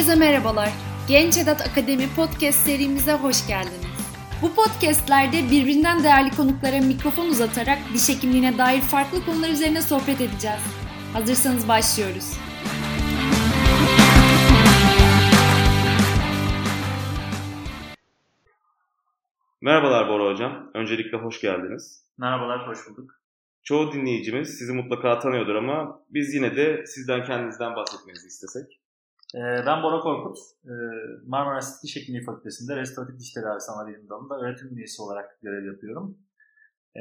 Herkese merhabalar. Genç Edat Akademi podcast serimize hoş geldiniz. Bu podcastlerde birbirinden değerli konuklara mikrofon uzatarak diş hekimliğine dair farklı konular üzerine sohbet edeceğiz. Hazırsanız başlıyoruz. Merhabalar Bora Hocam. Öncelikle hoş geldiniz. Merhabalar, hoş bulduk. Çoğu dinleyicimiz sizi mutlaka tanıyordur ama biz yine de sizden kendinizden bahsetmenizi istesek. Ee, ben Bora Korkut. Ee, Marmara Üniversitesi Diş Hekimliği Fakültesi'nde restoratif diş tedavisi ana bilim dalında öğretim üyesi olarak görev yapıyorum. Ee,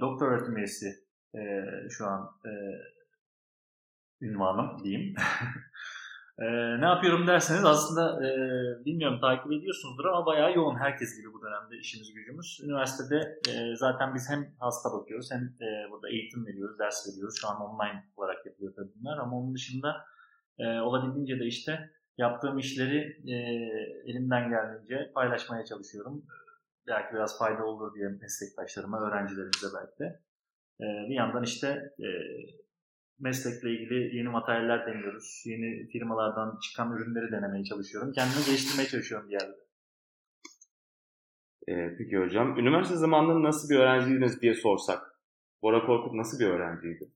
doktor öğretim üyesi e, şu an e, ünvanım diyeyim. Ne yapıyorum derseniz aslında e, bilmiyorum takip ediyorsunuzdur ama bayağı yoğun herkes gibi bu dönemde işimiz gücümüz. Üniversitede zaten biz hem hasta bakıyoruz hem burada eğitim veriyoruz, ders veriyoruz. Şu an online olarak yapıyor tabii bunlar ama onun dışında e, olabildiğince de işte yaptığım işleri e, elimden geldiğince paylaşmaya çalışıyorum. Belki biraz fayda olur diye meslektaşlarıma, öğrencilerimize belki de. E, bir yandan işte e, meslekle ilgili yeni materyaller deniyoruz. Yeni firmalardan çıkan ürünleri denemeye çalışıyorum. Kendimi geliştirmeye çalışıyorum bir yerde. Ee, peki hocam, üniversite zamanında nasıl bir öğrenciydiniz diye sorsak. Bora Korkut nasıl bir öğrenciydi?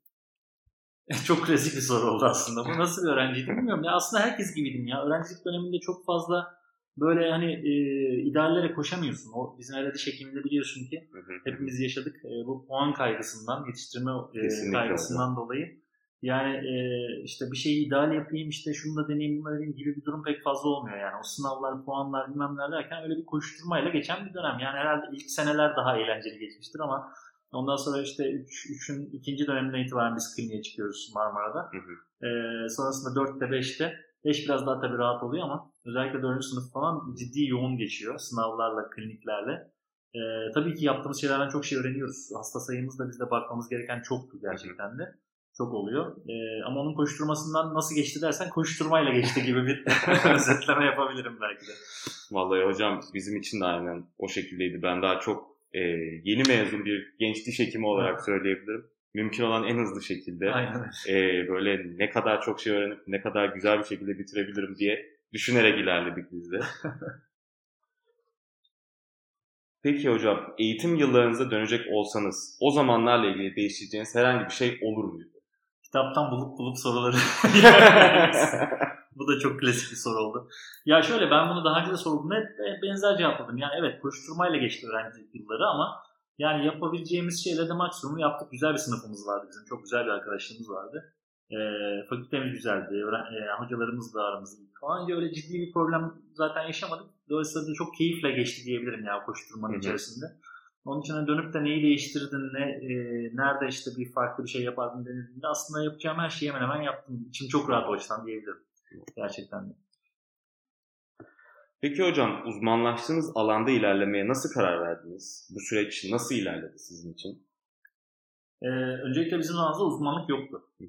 çok klasik bir soru oldu aslında. Bu nasıl bir öğrenciydi bilmiyorum. Ya aslında herkes gibiydim ya. Öğrencilik döneminde çok fazla böyle hani e, ideallere koşamıyorsun. O bizim herhalde şeklinde biliyorsun ki hepimiz yaşadık. E, bu puan kaygısından, yetiştirme e, kaygısından öyle. dolayı yani e, işte bir şeyi ideal yapayım, işte şunu da deneyeyim, bunu da deneyeyim gibi bir durum pek fazla olmuyor yani. O sınavlar, puanlar bilmem neler derken öyle bir koşturmayla geçen bir dönem. Yani herhalde ilk seneler daha eğlenceli geçmiştir ama ondan sonra işte 3'ün üç, ikinci döneminden itibaren biz kliniğe çıkıyoruz Marmara'da. Hı hı. E, sonrasında 4'te 5'te 5 biraz daha tabii rahat oluyor ama özellikle 4. sınıf falan ciddi yoğun geçiyor sınavlarla, kliniklerle. Ee, tabii ki yaptığımız şeylerden çok şey öğreniyoruz. Hasta sayımız da bizde bakmamız gereken çoktu gerçekten de çok oluyor. E, ama onun koşturmasından nasıl geçti dersen koşturmayla geçti gibi bir özetleme yapabilirim belki de. Vallahi hocam bizim için de aynen o şekildeydi. Ben daha çok e, yeni mezun bir genç diş hekimi olarak söyleyebilirim. Mümkün olan en hızlı şekilde aynen. e, böyle ne kadar çok şey öğrenip ne kadar güzel bir şekilde bitirebilirim diye düşünerek ilerledik biz de. Peki hocam eğitim yıllarınıza dönecek olsanız o zamanlarla ilgili değiştireceğiniz herhangi bir şey olur muydu? kitaptan bulup bulup soruları Bu da çok klasik bir soru oldu. Ya şöyle ben bunu daha önce de sordum. Hep benzer cevapladım. Yani evet koşturmayla geçti öğrencilik yılları ama yani yapabileceğimiz şeyleri de maksimum yaptık. Güzel bir sınıfımız vardı bizim. Çok güzel bir arkadaşlığımız vardı. E, fakültemiz güzeldi. E, hocalarımız da aramızda falan. Öyle ciddi bir problem zaten yaşamadık. Dolayısıyla da çok keyifle geçti diyebilirim ya koşturmanın Hı-hı. içerisinde. Onun için hani dönüp de neyi değiştirdin, ne, e, nerede işte bir farklı bir şey yapardın denildiğinde aslında yapacağım her şeyi hemen hemen yaptım. İçim çok rahat o açıdan diyebilirim. Gerçekten de. Peki hocam uzmanlaştığınız alanda ilerlemeye nasıl karar verdiniz? Bu süreç nasıl ilerledi sizin için? Ee, öncelikle bizim alanımızda uzmanlık yoktu ee,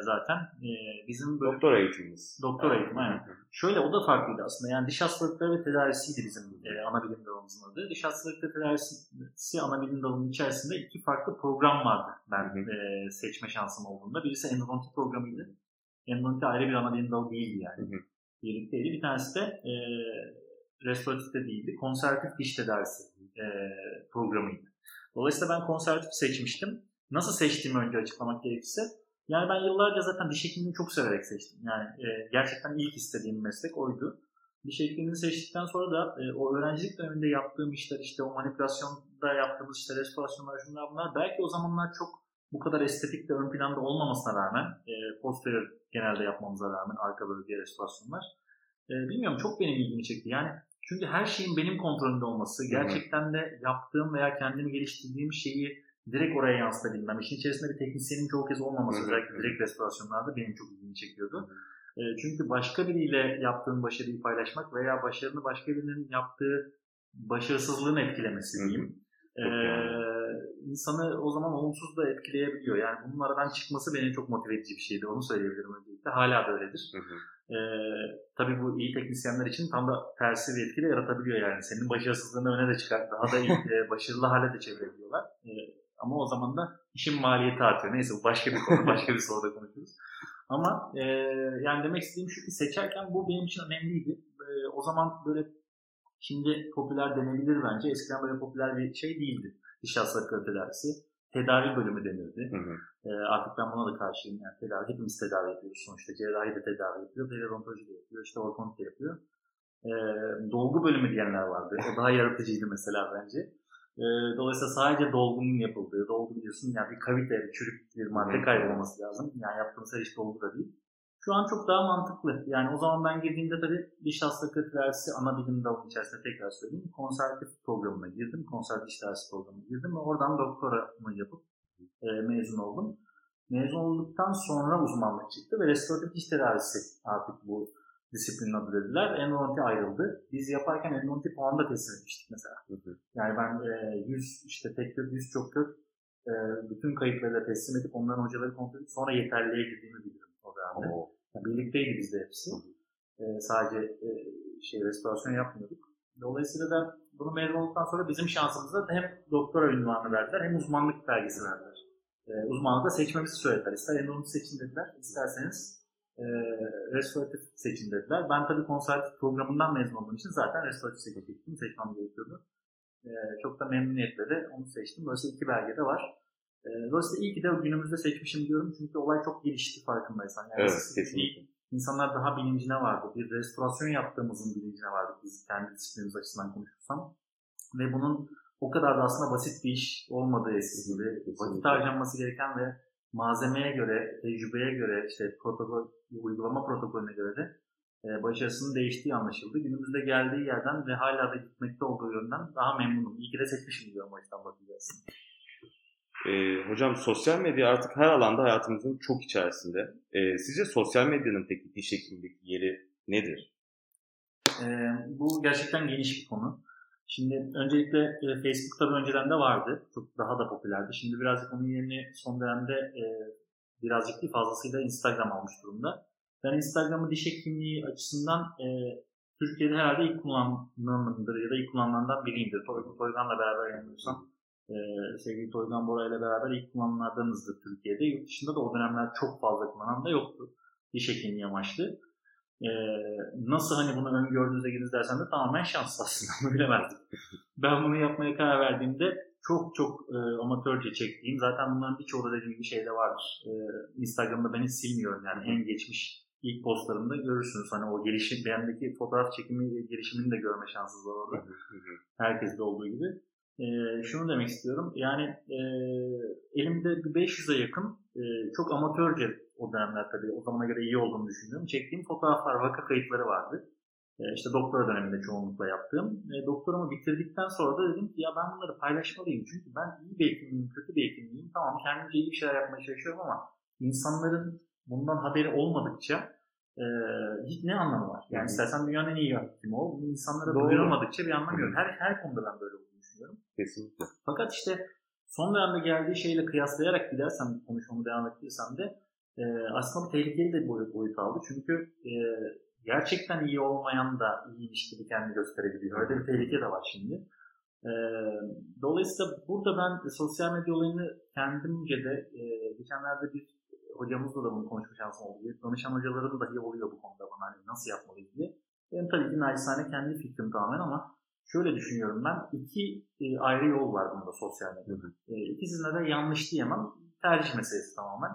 zaten. Ee, bizim böyle... Doktor eğitimimiz. Doktor eğitim, aynen. Şöyle o da farklıydı aslında. Yani diş hastalıkları ve tedavisiydi bizim e, ana bilim dalımızın adı. Diş hastalıkları tedavisi ana bilim dalının içerisinde iki farklı program vardı ben e, seçme şansım olduğunda. Birisi endodonti programıydı. Endodonti ayrı bir ana bilim dalı değildi yani. Birlikteydi. Bir tanesi de e, restoratif de değildi. Konservatif diş tedavisi e, programıydı. Dolayısıyla ben konservatif seçmiştim Nasıl seçtiğimi önce açıklamak gerekirse. Yani ben yıllarca zaten diş hekimliğini çok severek seçtim. Yani e, gerçekten ilk istediğim meslek oydu. Diş hekimliğini seçtikten sonra da e, o öğrencilik döneminde yaptığım işler işte o manipülasyonda yaptığımız işte restorasyonlar şunlar bunlar belki o zamanlar çok bu kadar estetik de ön planda olmamasına rağmen e, posterior genelde yapmamıza rağmen arka bölge restorasyonlar e, bilmiyorum çok benim ilgimi çekti. Yani çünkü her şeyin benim kontrolümde olması, gerçekten de yaptığım veya kendimi geliştirdiğim şeyi direkt oraya yansıtabilmem. İşin içerisinde bir teknisyenin çoğu kez olmaması hı özellikle direkt restorasyonlarda benim çok ilgimi çekiyordu. E, çünkü başka biriyle yaptığın başarıyı paylaşmak veya başarını başka birinin yaptığı başarısızlığın etkilemesi diyeyim. Ee, insanı o zaman olumsuz da etkileyebiliyor. Yani bunun aradan çıkması beni çok motive edici bir şeydi. Onu söyleyebilirim öncelikle. Hala da öyledir. Hı hı. Ee, tabii bu iyi teknisyenler için tam da tersi bir etki de yaratabiliyor yani. Senin başarısızlığını öne de çıkar. Daha da iyi, e, başarılı hale de çevirebiliyorlar. Ee, ama o zaman da işin maliyeti artıyor. Neyse bu başka bir konu, başka bir soruda konuşuruz. Ama e, yani demek istediğim şu ki seçerken bu benim için önemliydi. E, o zaman böyle şimdi popüler denebilir bence. Eskiden böyle popüler bir şey değildi. Diş hastalıkları tedavisi. Tedavi bölümü denirdi. Hı hı. E, artık ben buna da karşıyım. Yani tedavi, hepimiz tedavi yapıyoruz sonuçta. Cerrahi de tedavi yapıyor, periodontoloji de yapıyor, işte ortodonti de yapıyor. E, dolgu bölümü diyenler vardı. O daha yaratıcıydı mesela bence. E, dolayısıyla sadece dolgunun yapıldığı, dolgu biliyorsun yani bir kavite, bir çürük bir madde kaybolması lazım. Yani yaptığımız her iş dolgu da değil. Şu an çok daha mantıklı. Yani o zaman ben girdiğimde tabii diş hastalıkları tedavisi ana bilim dalı içerisinde tekrar söyleyeyim. Konservatif programına girdim. Konservatif diş tedavisi programına girdim ve oradan doktoramı yapıp e, mezun oldum. Mezun olduktan sonra uzmanlık çıktı ve restoratif diş tedavisi artık bu disiplinin adı dediler. Endodonti ayrıldı. Biz yaparken endodonti puanı da teslim etmiştik mesela. Yani ben e, 100 işte tek kök, 100 çok kök e, bütün kayıtları da teslim edip onların hocaları kontrol edip sonra yeterliğe girdiğimi biliyorum o dönemde. Oo. Yani birlikteydi bizde hepsi. E, sadece e, şey restorasyon yapmıyorduk. Dolayısıyla da bunu mezun olduktan sonra bizim şansımızda hem doktora ünvanı verdiler hem uzmanlık belgesi verdiler. E, uzmanlığı da seçmemizi söylediler. İster endodonti seçin dediler, isterseniz e, restoratif seçin dediler. Ben tabii konservatif programından mezun olduğum için zaten restoratif seçecektim. Seçmem gerekiyordu. E, çok da memnuniyetle de onu seçtim. Dolayısıyla iki belge de var. E, dolayısıyla iyi ki de günümüzde seçmişim diyorum. Çünkü olay çok gelişti farkındaysan. Yani Evet kesinlikle. İnsanlar daha bilincine vardı. Bir restorasyon yaptığımızın bilincine vardı biz kendi disiplinimiz açısından konuşursam. Ve bunun o kadar da aslında basit bir iş olmadığı eskisi gibi. Vakit harcanması gereken ve malzemeye göre, tecrübeye göre, işte protokol, uygulama protokolüne göre de e, başarısının değiştiği anlaşıldı. Günümüzde geldiği yerden ve hala da gitmekte olduğu yönden daha memnunum. İyi ki de seçmişim diyorum o yüzden bakacağız. Ee, hocam sosyal medya artık her alanda hayatımızın çok içerisinde. Ee, sizce sosyal medyanın peki diş hekimindeki yeri nedir? Ee, bu gerçekten geniş bir konu. Şimdi öncelikle e, Facebook tabii önceden de vardı. Çok daha da popülerdi. Şimdi birazcık onun yerini son dönemde e, birazcık değil fazlasıyla Instagram almış durumda. Ben Instagram'ı diş hekimliği açısından e, Türkiye'de herhalde ilk kullananımdır ya da ilk kullananlardan biriyimdir. Toy- Toygan'la beraber yanılmıyorsam e, sevgili Toygan Bora ile beraber ilk kullananlardanızdır Türkiye'de. Yurt dışında da o dönemler çok fazla kullanan da yoktu. Diş hekimliği amaçlı. Ee, nasıl hani bunu öngördüğünüzde girdiniz dersen de tamamen şans aslında bunu bilemezdik. ben bunu yapmaya karar verdiğimde çok çok e, amatörce çektiğim zaten bunların birçoğu da dediğim gibi şeyde vardır. E, Instagram'da ben hiç silmiyorum yani en geçmiş ilk postlarımda görürsünüz hani o gelişim bendeki fotoğraf çekimi gelişimini de görme şansınız var orada. Herkeste olduğu gibi. E, şunu demek istiyorum yani e, elimde bir 500'e yakın e, çok amatörce o dönemler tabii o zamana göre iyi olduğunu düşünüyorum. Çektiğim fotoğraflar, vaka kayıtları vardı. E, işte doktora döneminde çoğunlukla yaptığım. E, doktoramı bitirdikten sonra da dedim ki ya ben bunları paylaşmalıyım. Çünkü ben iyi bir hekimliyim, kötü bir hekimliyim. Tamam kendimce iyi bir şeyler yapmaya çalışıyorum ama insanların bundan haberi olmadıkça e, hiç ne anlamı var? Yani istersen dünyanın en iyi hekimi ol. Bunu insanlara duyurulmadıkça bir anlamı yok. Her, her konuda ben böyle olduğunu düşünüyorum. Kesinlikle. Fakat işte son dönemde geldiği şeyle kıyaslayarak gidersem konuşmamı devam ettirirsem de e, aslında tehlikeli de bir boyut, boyut aldı. Çünkü e, gerçekten iyi olmayan da iyiymiş gibi kendini gösterebiliyor. Öyle bir tehlike de var şimdi. E, dolayısıyla burada ben sosyal medya olayını kendimce de e, geçenlerde bir hocamızla da bunu konuşma şansım oldu. Danışan hocalarım dahi oluyor bu konuda bana hani nasıl yapmalıyız diye. Benim tabii ki naçizane kendi fikrim tamamen ama şöyle düşünüyorum ben. iki e, ayrı yol var bunda sosyal medyada. E, ikisinde de yanlış diyemem. Tercih meselesi tamamen.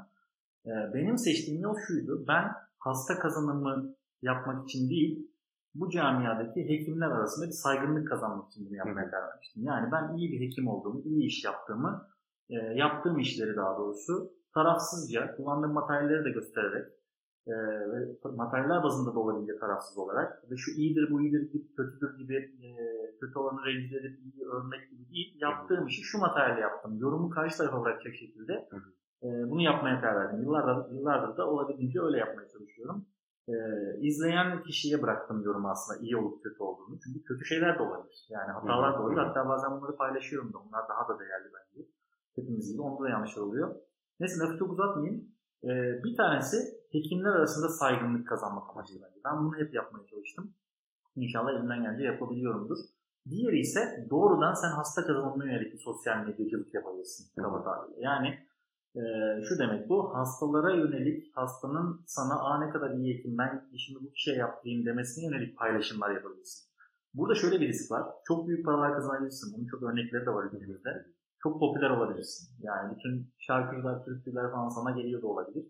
E, benim seçtiğim yol şuydu. Ben hasta kazanımı yapmak için değil, bu camiadaki hekimler arasında bir saygınlık kazanmak için bunu yapmaya karar vermiştim. Yani ben iyi bir hekim olduğumu, iyi iş yaptığımı, e, yaptığım işleri daha doğrusu tarafsızca, kullandığım materyalleri de göstererek e, ve materyaller bazında da olabildiğince tarafsız olarak ve şu iyidir, bu iyidir, gibi, kötüdür gibi e, kötü olanı rencide edip iyi örmek gibi değil, yaptığım işi şu materyalle yaptım. Yorumu karşı tarafa bırakacak şekilde e, bunu yapmaya karar verdim. Yıllardır, yıllardır da olabildiğince öyle yapmaya çalışıyorum. E, izleyen kişiye bıraktım yorumu aslında iyi olup kötü olduğunu. Çünkü kötü şeyler de olabilir. Yani hatalar da olabilir. Hatta bazen bunları paylaşıyorum da. Bunlar daha da değerli bence. Hepimiz gibi. Onda da yanlışlar oluyor. Neyse lafı çok uzatmayayım. E, bir tanesi hekimler arasında saygınlık kazanmak amacı bence. Ben bunu hep yapmaya çalıştım. İnşallah elimden gelince yapabiliyorumdur. Diğeri ise doğrudan sen hasta kazanımına yönelik bir sosyal medyacılık yapabilirsin. Kaba tabirle. Yani Ee, şu demek bu, hastalara yönelik hastanın sana Aa, ne kadar iyi hekim, ben şimdi bu şey yaptığım demesine yönelik paylaşımlar yapabilirsin. Burada şöyle bir risk var. Çok büyük paralar kazanabilirsin. Bunun çok örnekleri de var ülkemizde. Çok popüler olabilirsin. Yani bütün şarkıcılar, türküler falan sana geliyor da olabilir.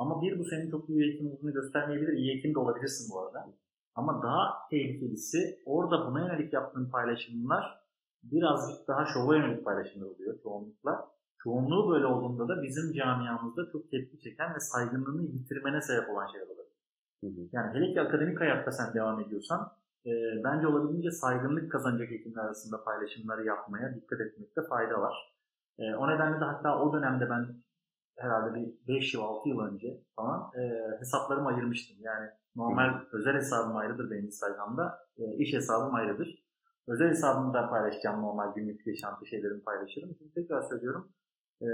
Ama bir bu senin çok iyi hekim olduğunu göstermeyebilir. İyi hekim de olabilirsin bu arada. Ama daha tehlikelisi orada buna yönelik yaptığın paylaşımlar birazcık daha şova yönelik paylaşımlar oluyor çoğunlukla. Çoğunluğu böyle olduğunda da bizim camiamızda çok tepki çeken ve saygınlığını yitirmene sebep olan şeyler olabilir. Yani hele ki akademik hayatta sen devam ediyorsan e, bence olabildiğince saygınlık kazanacak hekimler arasında paylaşımları yapmaya dikkat etmekte fayda var. E, o nedenle de hatta o dönemde ben herhalde bir 5 yıl 6 yıl önce falan e, hesaplarımı ayırmıştım. Yani normal Hı. özel hesabım ayrıdır benim Instagram'da. E, iş hesabım ayrıdır. Özel hesabımı da paylaşacağım normal günlük yaşantı şeylerimi paylaşırım. Şimdi tekrar söylüyorum. E,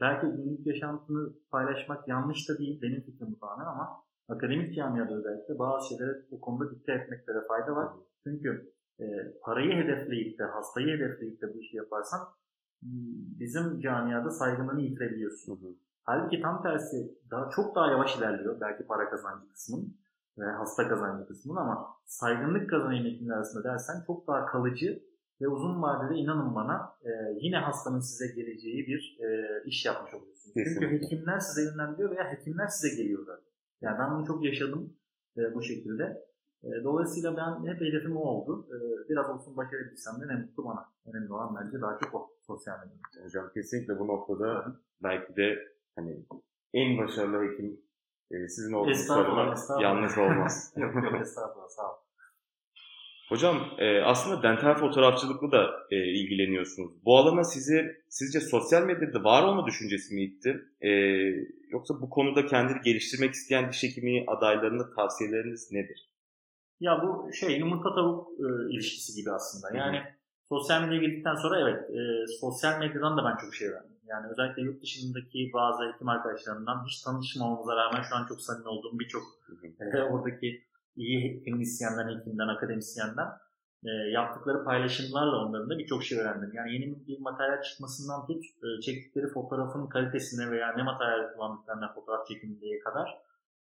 belki günlük yaşantını paylaşmak yanlış da değil benim fikrim bu tamamen ama akademik camiada özellikle bazı şeylere bu konuda dikkat etmekte de fayda var. Çünkü e, parayı hedefleyip de, hastayı hedefleyip de bu işi yaparsan bizim camiada saygınlığını yitirebiliyorsun. Hı hı. Halbuki tam tersi daha çok daha yavaş ilerliyor belki para kazancı kısmın ve hasta kazancı kısmın ama saygınlık kazanayım hekimler arasında dersen çok daha kalıcı ve uzun vadede inanın bana e, yine hastanın size geleceği bir e, iş yapmış oluyorsunuz. Kesinlikle. Çünkü hekimler size yönlendiriyor veya hekimler size geliyor zaten. Yani ben bunu çok yaşadım e, bu şekilde. E, dolayısıyla ben hep hedefim o oldu. E, biraz olsun başarabilsem de ne mutlu bana. Önemli olan bence daha çok o sosyal medya. Hocam kesinlikle bu noktada belki de hani en başarılı hekim e, sizin olduğunuz söylemek yanlış olmaz. yok yok estağfurullah sağ olun. Hocam e, aslında dental fotoğrafçılıkla da e, ilgileniyorsunuz. Bu alana sizi sizce sosyal medyada var olma düşüncesi mi itti? E, yoksa bu konuda kendini geliştirmek isteyen diş hekimi adaylarına tavsiyeleriniz nedir? Ya bu şey yumurta tavuk e, ilişkisi gibi aslında. Yani Hı-hı. sosyal medyaya girdikten sonra evet e, sosyal medyadan da ben çok şey öğrendim. Yani özellikle yurt dışındaki bazı hekim arkadaşlarımdan hiç tanışmamamıza rağmen şu an çok samimi olduğum birçok e, oradaki iyi klinisyenden, hekimden, akademisyenden e, yaptıkları paylaşımlarla onların da birçok şey öğrendim. Yani yeni bir materyal çıkmasından tut, e, çektikleri fotoğrafın kalitesine veya ne materyal kullandıklarına fotoğraf çekimine kadar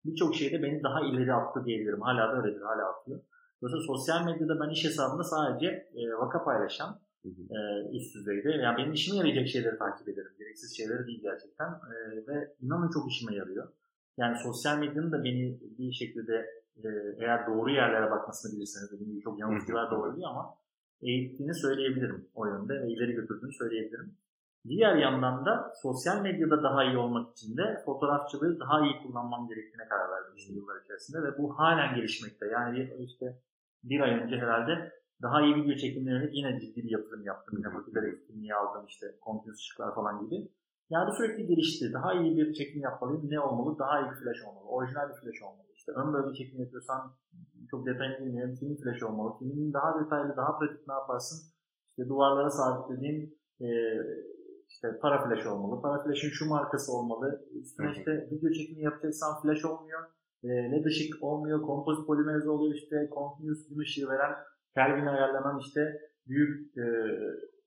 birçok şeyde beni daha ileri attı diyebilirim. Hala da öyledir, hala atıyor. Dolayısıyla sosyal medyada ben iş hesabında sadece e, vaka paylaşan e, üst düzeyde. Yani benim işime yarayacak şeyleri takip ederim. Gereksiz şeyleri değil gerçekten. E, ve inanın çok işime yarıyor. Yani sosyal medyanın da beni bir şekilde e, eğer doğru yerlere bakmasını bilirseniz gibi çok yanıltıcılar da olabiliyor ama eğittiğini söyleyebilirim o yönde ve ileri götürdüğünü söyleyebilirim. Diğer yandan da sosyal medyada daha iyi olmak için de fotoğrafçılığı daha iyi kullanmam gerektiğine karar verdim işte yıllar içerisinde ve bu halen gelişmekte. Yani işte bir ay önce herhalde daha iyi video çekimlerine yine ciddi bir yatırım yaptım. Yine faküler etkinliği aldım işte continuous ışıklar falan gibi. Yani sürekli gelişti. Daha iyi bir çekim yapmalıyım. Ne olmalı? Daha iyi flash olmalı. Orijinal bir flash olmalı. İşte ön bölge çekim yapıyorsan çok detaylı bilmiyorum. Film flash olmalı. Filmin daha detaylı, daha pratik ne yaparsın? İşte duvarlara sabitlediğin e, işte para flash olmalı. Para flash'ın şu markası olmalı. Üstüne işte video çekimi yapacaksan flash olmuyor. E, LED ışık olmuyor. Kompozit polimerize oluyor işte. Continuous gün ışığı veren Kelvin ayarlanan işte büyük e,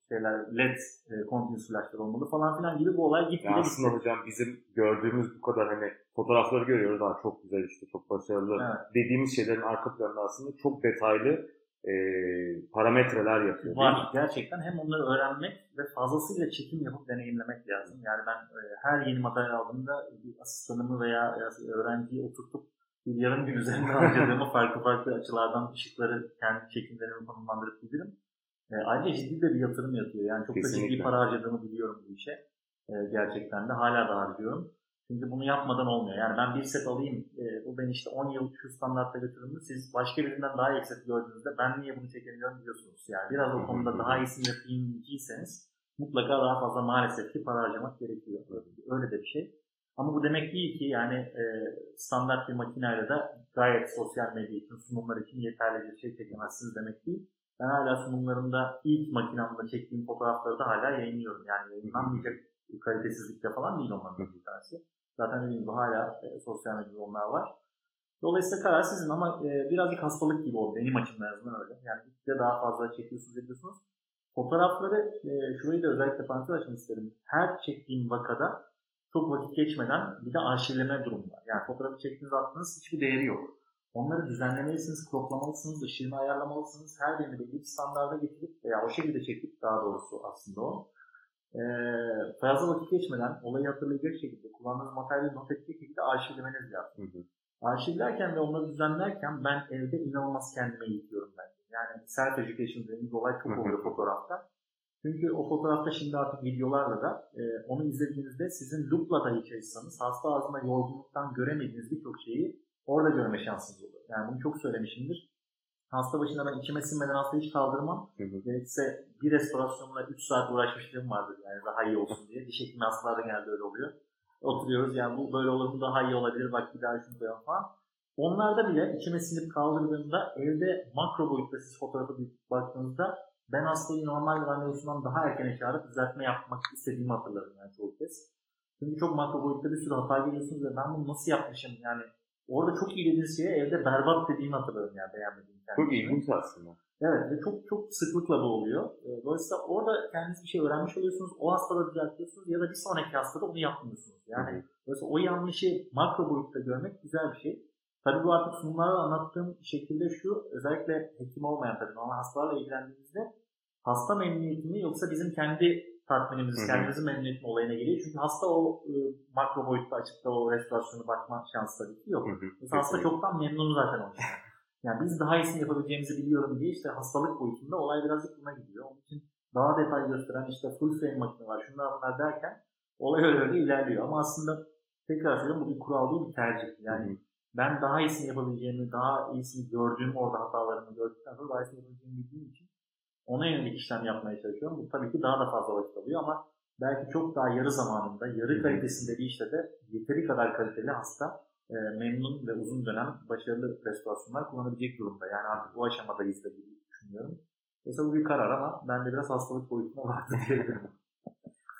şeyler LED e, continuous flashlar olmalı falan filan gibi bu olay gitti. Aslında hocam bizim gördüğümüz bu kadar hani fotoğrafları görüyoruz daha çok güzel işte çok başarılı evet. dediğimiz şeylerin arka planında aslında çok detaylı e, parametreler yapıyor. Var gerçekten hem onları öğrenmek ve fazlasıyla çekim yapıp deneyimlemek lazım. Yani ben e, her yeni materyal aldığımda bir asistanımı veya öğrenciyi oturtup bir yarım gün üzerinde harcadığımı farklı farklı açılardan ışıkları kendi çekimlerimi konumlandırıp bilirim. E, ayrıca ciddi de bir yatırım yatıyor. Yani çok Kesinlikle. da ciddi para harcadığımı biliyorum bu işe. E, gerçekten de hala da harcıyorum. Çünkü bunu yapmadan olmuyor. Yani ben bir set alayım, e, bu ben işte 10 yıl şu standartta götürdüm. Siz başka birinden daha iyi set gördüğünüzde ben niye bunu çekemiyorum diyorsunuz. Yani biraz o konuda daha iyisini yapayım diyecekseniz mutlaka daha fazla maalesef ki para harcamak gerekiyor. Öyle de bir şey. Ama bu demek değil ki yani e, standart bir makineyle de gayet sosyal medya için, sunumlar için yeterli bir şey çekemezsiniz demek değil. Ben hala sunumlarımda ilk makinamda çektiğim fotoğrafları da hala yayınlıyorum. Yani yayınlanmayacak kalitesizlikte falan değil onların bir tanesi. Zaten dediğim gibi hala e, sosyal medyada onlar var. Dolayısıyla karar sizin ama e, birazcık hastalık gibi oldu. Benim açımdan azından öyle. Yani de daha fazla çekiyorsunuz ediyorsunuz. Fotoğrafları, e, şurayı da özellikle parantez açmak isterim. Her çektiğim vakada çok vakit geçmeden bir de arşivleme durumu var. Yani fotoğrafı çektiğiniz attığınız hiçbir değeri yok. Onları düzenlemelisiniz, kroplamalısınız, ışığını ayarlamalısınız. Her birini belli bir standarda getirip veya o şekilde çekip daha doğrusu aslında o. Ee, fazla vakit geçmeden olayı hatırlayacak şekilde kullandığınız materyali not edecek şekilde arşivlemeniz lazım. Hı hı. Arşivlerken ve onları düzenlerken ben evde inanılmaz kendime eğitiyorum ben. Yani self education dediğimiz olay çok oluyor fotoğrafta. Çünkü o fotoğrafta şimdi artık videolarla da e, onu izlediğinizde sizin loopla dahi çalışsanız hasta ağzına yorgunluktan göremediğiniz birçok şeyi orada görme şansınız olur. Yani bunu çok söylemişimdir. Hasta başında ben içime sinmeden hastayı hiç kaldırmam. Gerekirse bir restorasyonla 3 saat uğraşmışlığım vardır yani daha iyi olsun diye. Diş hekimi hastalarda genelde öyle oluyor. Oturuyoruz yani bu böyle olur mu daha iyi olabilir bak bir daha şunu koyalım falan. Onlarda bile içime sinip kaldırdığımda evde makro boyutta siz fotoğrafı baktığınızda ben hastayı normal randevusundan daha erken çağırıp düzeltme yapmak istediğimi hatırlarım yani çoğu kez. Çünkü çok makro boyutta bir sürü hata görüyorsunuz ve ben bunu nasıl yapmışım yani orada çok iyi dediğiniz şeye evde berbat dediğimi hatırlarım yani beğenmediğim kendimi. Çok ilginç aslında. Evet ve çok çok sıklıkla bu oluyor. Ee, dolayısıyla orada kendiniz bir şey öğrenmiş oluyorsunuz. O hastada düzeltiyorsunuz ya da bir sonraki hastada onu yapmıyorsunuz. Yani Hı-hı. dolayısıyla o yanlışı makro boyutta görmek güzel bir şey. Tabii bu artık sunumlarda anlattığım şekilde şu, özellikle hekim olmayan tabii normal hastalarla ilgilendiğimizde hasta memnuniyeti mi yoksa bizim kendi tatminimiz, kendimizin memnuniyeti olayına geliyor. Çünkü hasta o e, makro boyutta açıkta o restorasyonu bakma şansı tabii ki yok. Mesela hasta çoktan memnun zaten o Yani biz daha iyisini yapabileceğimizi biliyorum diye işte hastalık boyutunda olay birazcık buna gidiyor. Onun için daha detay gösteren işte full frame makine var şunlar bunlar derken olay öyle öyle ilerliyor. Ama aslında tekrar söylüyorum bu bir kural değil bir tercih. Yani ben daha iyisini yapabileceğimi, daha iyisini gördüğüm orada hatalarımı gördükten sonra daha iyisini yapabileceğimi bildiğim için ona yönelik işlem yapmaya çalışıyorum. Bu tabii ki daha da fazla vakit alıyor ama belki çok daha yarı zamanında, yarı kalitesinde bir işte de yeteri kadar kaliteli hasta e, memnun ve uzun dönem başarılı restorasyonlar kullanabilecek durumda. Yani artık bu aşamadayız da gibi düşünüyorum. Mesela bu bir karar ama ben de biraz hastalık boyutuna vardı diyebilirim.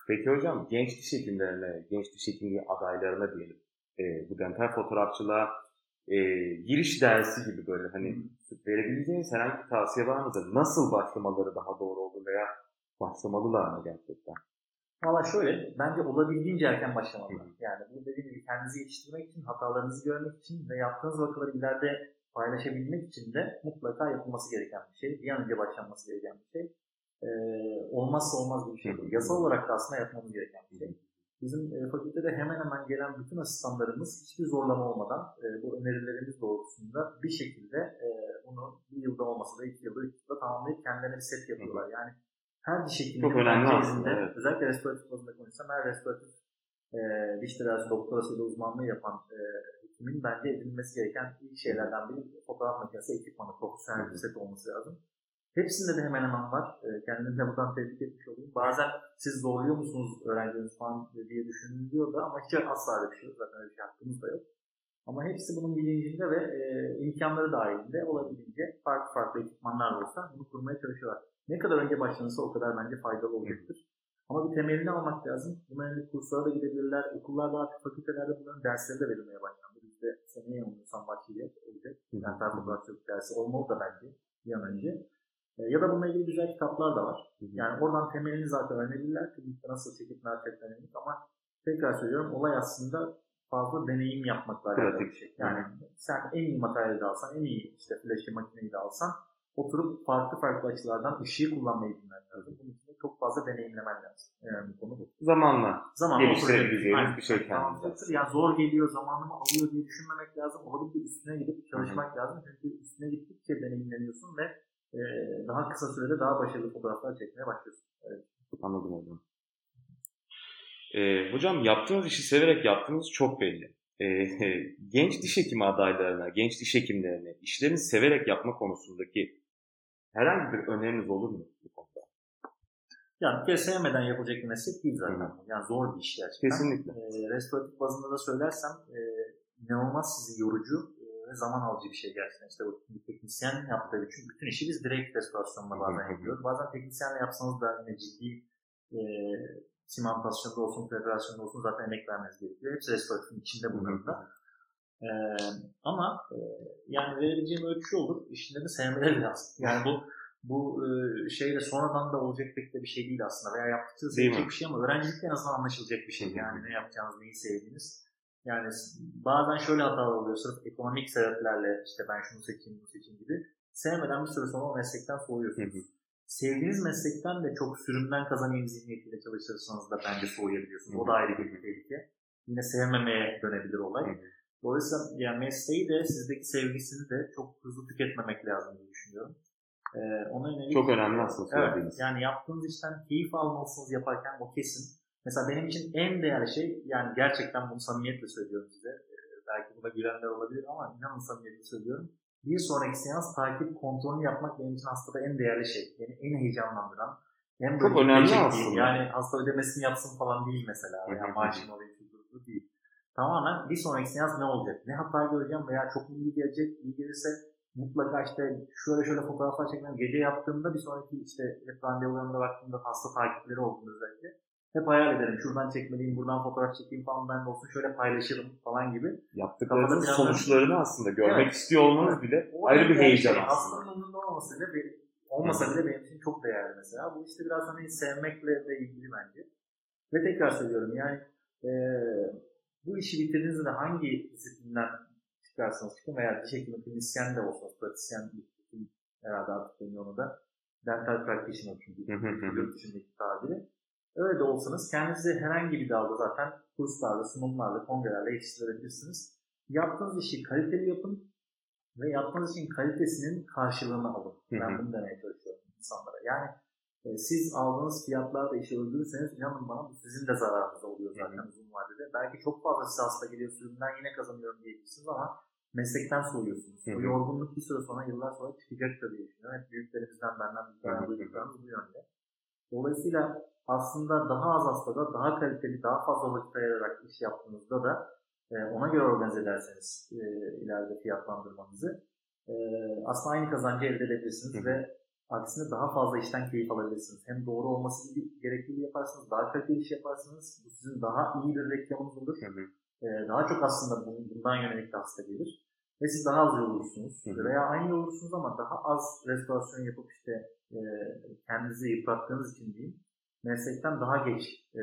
Peki hocam genç diş hekimlerine, genç diş hekimliği adaylarına diyelim e, bu dental fotoğrafçılığa e, giriş dersi gibi böyle hani verebileceğiniz herhangi bir tavsiye var mıdır? Nasıl başlamaları daha doğru olur veya başlamalılar mı gerçekten? Valla şöyle, bence olabildiğince erken başlamalılar. Yani bu dediğim gibi kendinizi yetiştirmek için, hatalarınızı görmek için ve yaptığınız vakaları ileride paylaşabilmek için de mutlaka yapılması gereken bir şey. Bir an önce başlanması gereken bir şey. Ee, olmazsa olmaz bir şey. Yasal olarak da aslında yapmamız gereken bir şey. Bizim e, fakültede hemen hemen gelen bütün asistanlarımız hiçbir zorlama olmadan e, bu önerilerimiz doğrultusunda bir şekilde e, bunu bir yılda olmasa da iki yılda, üç yılda tamamlayıp kendilerine bir set yapıyorlar. Yani her diş hekiminin merkezinde, evet. özellikle restoratif bazında konuşsam her restoratif e, diş tedavisi doktorasıyla uzmanlığı yapan e, hekimin bence edilmesi gereken ilk şeylerden biri fotoğraf makinesi ekipmanı, profesyonel bir set olması lazım. Hepsinde de hemen hemen var. E, kendimi de buradan tebrik etmiş olayım. Bazen siz zorluyor musunuz öğrencileriniz falan diye düşünülüyor da ama hiç asla öyle bir şey yok. Zaten öyle bir şey hakkımız da yok. Ama hepsi bunun bilincinde ve e, imkanları dahilinde olabildiğince farklı farklı ekipmanlar olsa bunu kurmaya çalışıyorlar. Ne kadar önce başlanırsa o kadar bence faydalı olacaktır. Ama bir temelini almak lazım. Buna yönelik kurslara da gidebilirler. Okullarda artık fakültelerde bunların dersleri de verilmeye başlandı. Bizde seneye yanılmıyorsam başlayacak olacak. Yani fotoğrafçılık dersi olmalı da bence bir an önce. E, ya da bununla ilgili güzel kitaplar da var. Yani oradan temelini zaten öğrenebilirler. Klinikte nasıl çekip ne yapacaklarını ama tekrar söylüyorum olay aslında fazla deneyim yapmakla alakalı bir şey. Yani sen en iyi materyali de alsan, en iyi işte flash'ı makineyi de alsan oturup farklı farklı açılardan ışığı kullanmayı bilmen lazım. Bunun için çok fazla deneyimlemen lazım. Yani bu konu bu. Zamanla, Zamanla geliştirebileceğiniz bir şey kendinize. Yani zor geliyor, zamanımı alıyor diye düşünmemek lazım. Olabildiğince üstüne gidip çalışmak Hı-hı. lazım. Çünkü üstüne gittikçe deneyimleniyorsun ve e, daha kısa sürede daha başarılı fotoğraflar çekmeye başlıyorsun. Evet. Anladım hocam. Ee, hocam yaptığınız işi severek yaptığınız çok belli. Ee, genç diş hekimi adaylarına, genç diş hekimlerine işlerini severek yapma konusundaki herhangi bir öneriniz olur mu bu konuda? Yani bir kere sevmeden yapılacak bir meslek değil zaten. Hı. Yani zor bir iş gerçekten. Kesinlikle. E, restoratif bazında da söylersem e, inanılmaz sizi yorucu ve zaman alıcı bir şey gerçekten. İşte bu teknisyen yaptığı bütün, bütün işi biz direkt restorasyonla bazen yapıyoruz. Bazen teknisyenle yapsanız da yine ciddi e, simantasyonda olsun, preparasyonda olsun zaten emek vermeniz gerekiyor. Hepsi restorasyonun içinde bunların da. E, ama e, yani verebileceğim ölçü olur. İşinde de sevmeleri lazım. Yani bu bu e, şeyle sonradan da olacak pek de bir şey değil aslında veya sevecek bir şey ama öğrencilikte en azından anlaşılacak bir şey. Yani ne yapacağınız, neyi sevdiğiniz. Yani bazen şöyle hatalar oluyor sırf ekonomik sebeplerle işte ben şunu seçeyim, bunu seçeyim gibi. Sevmeden bir süre sonra o meslekten soğuyorsunuz. Hı hı. Sevdiğiniz meslekten de çok sürümden kazanayım zihniyetiyle çalışırsanız da bence soğuyabiliyorsunuz. O da ayrı bir tehlike. Yine sevmemeye dönebilir olay. Hı hı. Dolayısıyla yani mesleği de sizdeki sevgisini de çok hızlı tüketmemek lazım diye düşünüyorum. Ee, ona yönelik, Çok önemli aslında Evet, yani yaptığınız işten keyif almalısınız yaparken o kesin. Mesela benim için en değerli şey, yani gerçekten bunu samimiyetle söylüyorum size. Ee, belki buna gülenler olabilir ama inanın samimiyetle söylüyorum. Bir sonraki seans takip kontrolünü yapmak benim için hastada en değerli şey. Beni en heyecanlandıran, en Çok önemli aslında. Yani hasta ödemesini yapsın falan değil mesela. Veya hı. maaşını alayım değil. Tamamen bir sonraki seans ne olacak? Ne hata göreceğim veya çok iyi gelecek? İyi gelirse mutlaka işte şöyle şöyle fotoğraflar çekmem. Gece yaptığımda bir sonraki işte hep randevularımda baktığımda hasta takipleri olduğunu özellikle. Hep hayal ederim. Şuradan çekmeliyim, buradan fotoğraf çekeyim falan ben de olsun şöyle paylaşırım falan gibi. Yaptıklarınızın sonuçlarını aslında görmek Evet. istiyor olmanız Evet. bile O ayrı bir heyecan şey. aslında. Hastanın umurunda olmasa bile, bir- olmasa bile benim için çok değerli mesela. Bu işte biraz hani sevmekle de ilgili bence. Ve tekrar söylüyorum yani eee, bu işi bitirdiğinizde hangi disiplinden çıkarsanız çıkın veya diş hekimi, klinisyen de olsanız, pratisyen herhalde artık deniyor onu da. Dental practitioner çünkü yurt dışındaki tabiri. Öyle de olsanız kendinizi herhangi bir dalda zaten kurslarla, sunumlarla, kongrelerle yetiştirebilirsiniz. Yaptığınız işi kaliteli yapın ve yaptığınız işin kalitesinin karşılığını alın. Ben bunu demeye çalışıyorum insanlara. Yani e, siz aldığınız fiyatlarla işi öldürürseniz inanın bana bu sizin de zararınız oluyor zaten uzun vadede. Belki çok fazla size hasta geliyor, sürümden yine kazanıyorum diyebilirsiniz ama meslekten soğuyorsunuz. O yorgunluk bir süre sonra, yıllar sonra diye düşünüyorum. Hep büyüklerimizden, benden bizden duyduklarımız bu yönde. Dolayısıyla aslında daha az hastada, daha kaliteli, daha fazla vakit ayırarak iş yaptığınızda da e, ona göre organize ederseniz e, ileride fiyatlandırmanızı e, aslında aynı kazancı elde edebilirsiniz Hı ve aksine daha fazla işten keyif alabilirsiniz. Hem doğru olması gerektiği yaparsınız, daha kaliteli iş yaparsınız. Bu sizin daha iyi bir reklamınız olur. Hı daha çok aslında bundan yönelik de hasta gelir. Ve siz daha az yorulursunuz. Hı. Veya aynı yorulursunuz ama daha az restorasyon yapıp işte e, kendinizi yıprattığınız için diyeyim meslekten daha geç e,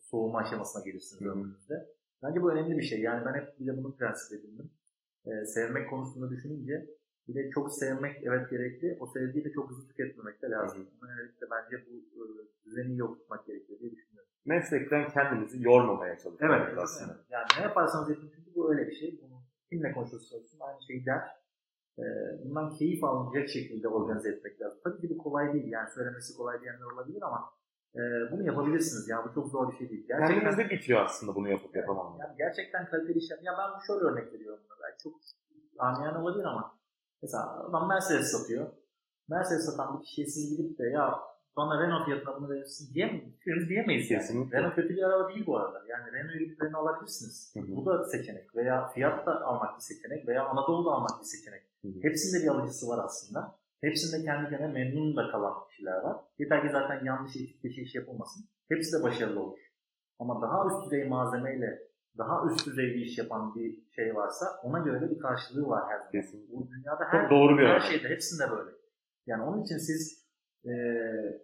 soğuma aşamasına gelirsiniz ömrünüzde. Bence bu önemli bir şey. Yani ben hep bir de bunu prensip edindim. E, sevmek konusunda düşününce bir de çok sevmek evet gerekli. O sevgiyi de çok hızlı tüketmemek de lazım. Ona yönelik de bence bu e, düzeni iyi oturtmak gerekiyor diye düşünüyorum. Meslekten kendinizi yormamaya çalışıyoruz Evet aslında. aslında. Yani ne yaparsanız yapın çünkü bu öyle bir şey. Bunu kimle konuşursa olsun aynı şeyi der. Ee, bundan keyif alınacak şekilde organize etmek lazım. Tabii ki bu kolay değil. Yani söylemesi kolay diyenler olabilir ama e, bunu yapabilirsiniz. Yani bu çok zor bir şey değil. Gerçekten, Kendinizde bitiyor aslında bunu yapıp yapamam. yani gerçekten kaliteli iş yap- Ya ben şöyle örnek veriyorum. Belki çok anlayan olabilir ama mesela adam Mercedes satıyor. Mercedes satan bir kişiye siz gidip de ya bana Renault fiyatına bunu verirsin diyemeyiz. Diyemeyiz yani. Kesinlikle. Renault kötü bir araba değil bu arada. Yani Renault'u gidip Renault alabilirsiniz. Hı hı. Bu da seçenek. Veya fiyat da almak bir seçenek. Veya Anadolu'da almak bir seçenek. Hı hı. Hepsinde bir alıcısı var aslında. Hepsinde kendi kendine memnun da kalan kişiler var. Yeter ki zaten yanlış etik bir iş yapılmasın. Hepsi de başarılı olur. Ama daha üst düzey malzemeyle daha üst düzey bir iş yapan bir şey varsa ona göre de bir karşılığı var her zaman. Bu dünyada her, Çok doğru bir her şeyde hepsinde böyle. Yani onun için siz eee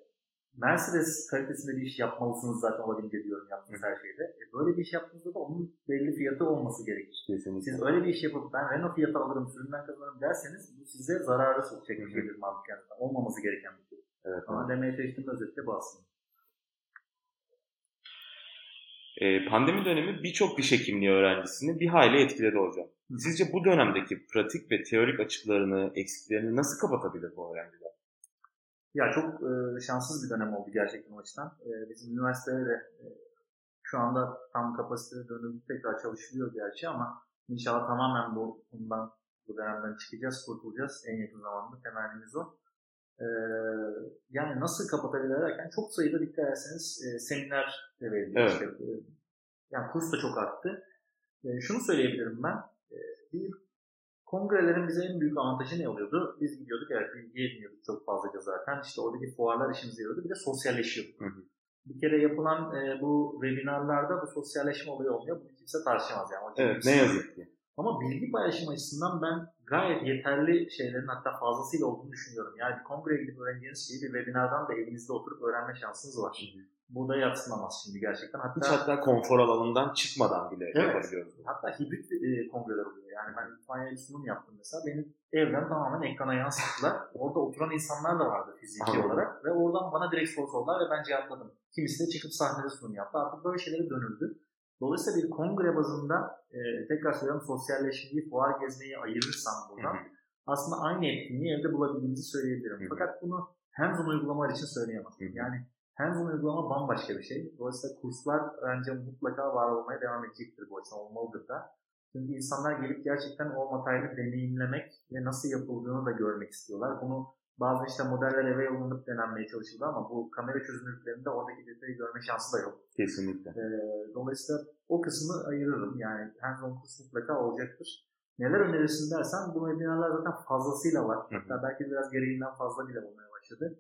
Mercedes kalitesinde bir iş yapmalısınız zaten olabildiğince diyorum yaptığınız her şeyde. E böyle bir iş yaptığınızda da onun belli fiyatı olması gerekir. Kesinlikle. Siz öyle bir iş yapıp ben Renault fiyatı alırım, sürümden kazanırım derseniz bu size zararı sokacak bir şeydir mantıken. Olmaması gereken bir şey. Evet, Ama demeye çalıştığım özetle bu aslında. Ee, pandemi dönemi birçok diş hekimliği öğrencisini bir hayli etkiledi hocam. Sizce bu dönemdeki pratik ve teorik açıklarını, eksiklerini nasıl kapatabilir bu öğrenciler? Ya çok e, şanssız bir dönem oldu gerçekten o açıdan. E, bizim üniversitede de e, şu anda tam kapasiteye dönüp tekrar çalışılıyor gerçi ama inşallah tamamen bu bundan bu dönemden çıkacağız, kurtulacağız. En yakın zamanda temennimiz o. E, yani nasıl kapatabilir derken çok sayıda dikkat ederseniz e, seminer de veriliyor. Evet. İşte, e, yani kurs da çok arttı. E, şunu söyleyebilirim ben. E, bir kongrelerin bize en büyük avantajı ne oluyordu? Biz gidiyorduk evet bilgi ediniyorduk çok fazlaca zaten. İşte oradaki fuarlar işimize yarıyordu. Bir de sosyalleşiyorduk. Hı hı. Bir kere yapılan e, bu webinarlarda bu sosyalleşme olayı olmuyor. Bunu kimse tartışamaz yani. O Evet, ne yazık ki. Ama bilgi paylaşım açısından ben gayet yeterli şeylerin hatta fazlasıyla olduğunu düşünüyorum. Yani bir kongreye gidip öğreneceğiniz şeyi bir webinardan da evinizde oturup öğrenme şansınız var. Bu da yatsınamaz şimdi gerçekten. Hatta, Hiç hatta konfor alanından çıkmadan bile Evet. yapabiliyoruz. hatta hibrit e, kongreler oluyor. Yani ben Litvanya'ya bir sunum yaptım mesela. Benim evden tamamen ekrana yansıttılar. Orada oturan insanlar da vardı fiziki Anladım. olarak. Ve oradan bana direkt soru sordular ve ben cevapladım. Kimisi de çıkıp sahnede sunum yaptı. Artık böyle şeylere dönüldü. Dolayısıyla bir kongre bazında e, tekrar söylüyorum sosyalleşmeyi, fuar gezmeyi ayırırsam buradan aslında aynı etkinliği evde bulabildiğimizi söyleyebilirim. Fakat bunu hands-on uygulamalar için söyleyemem. Yani hands-on uygulama bambaşka bir şey. Dolayısıyla kurslar bence mutlaka var olmaya devam edecektir bu açıdan olmalıdır da. Çünkü insanlar gelip gerçekten o materyali deneyimlemek ve nasıl yapıldığını da görmek istiyorlar. Bunu bazı işte modeller eve yollanıp denenmeye çalışıldı ama bu kamera çözünürlüklerinde oradaki detayı görme şansı da yok. Kesinlikle. Ee, dolayısıyla o kısmı ayırırım. Yani hands-on kurs mutlaka olacaktır. Neler önerirsin dersen bu webinarlar zaten fazlasıyla var. Hı hı. Hatta belki biraz gereğinden fazla bile olmaya başladı.